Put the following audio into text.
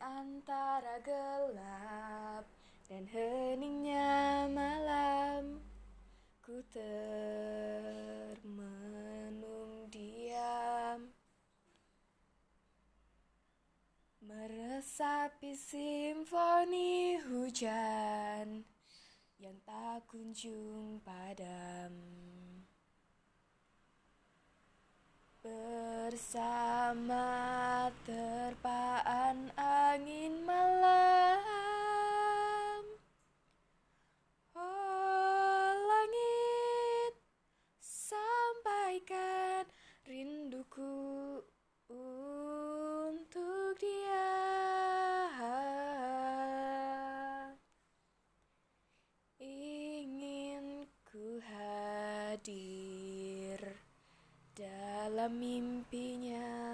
Antara gelap dan heningnya malam. Ku termenung diam. Meresapi simfoni hujan Yang tak kunjung padam. Bersama terpaan hadir dalam mimpinya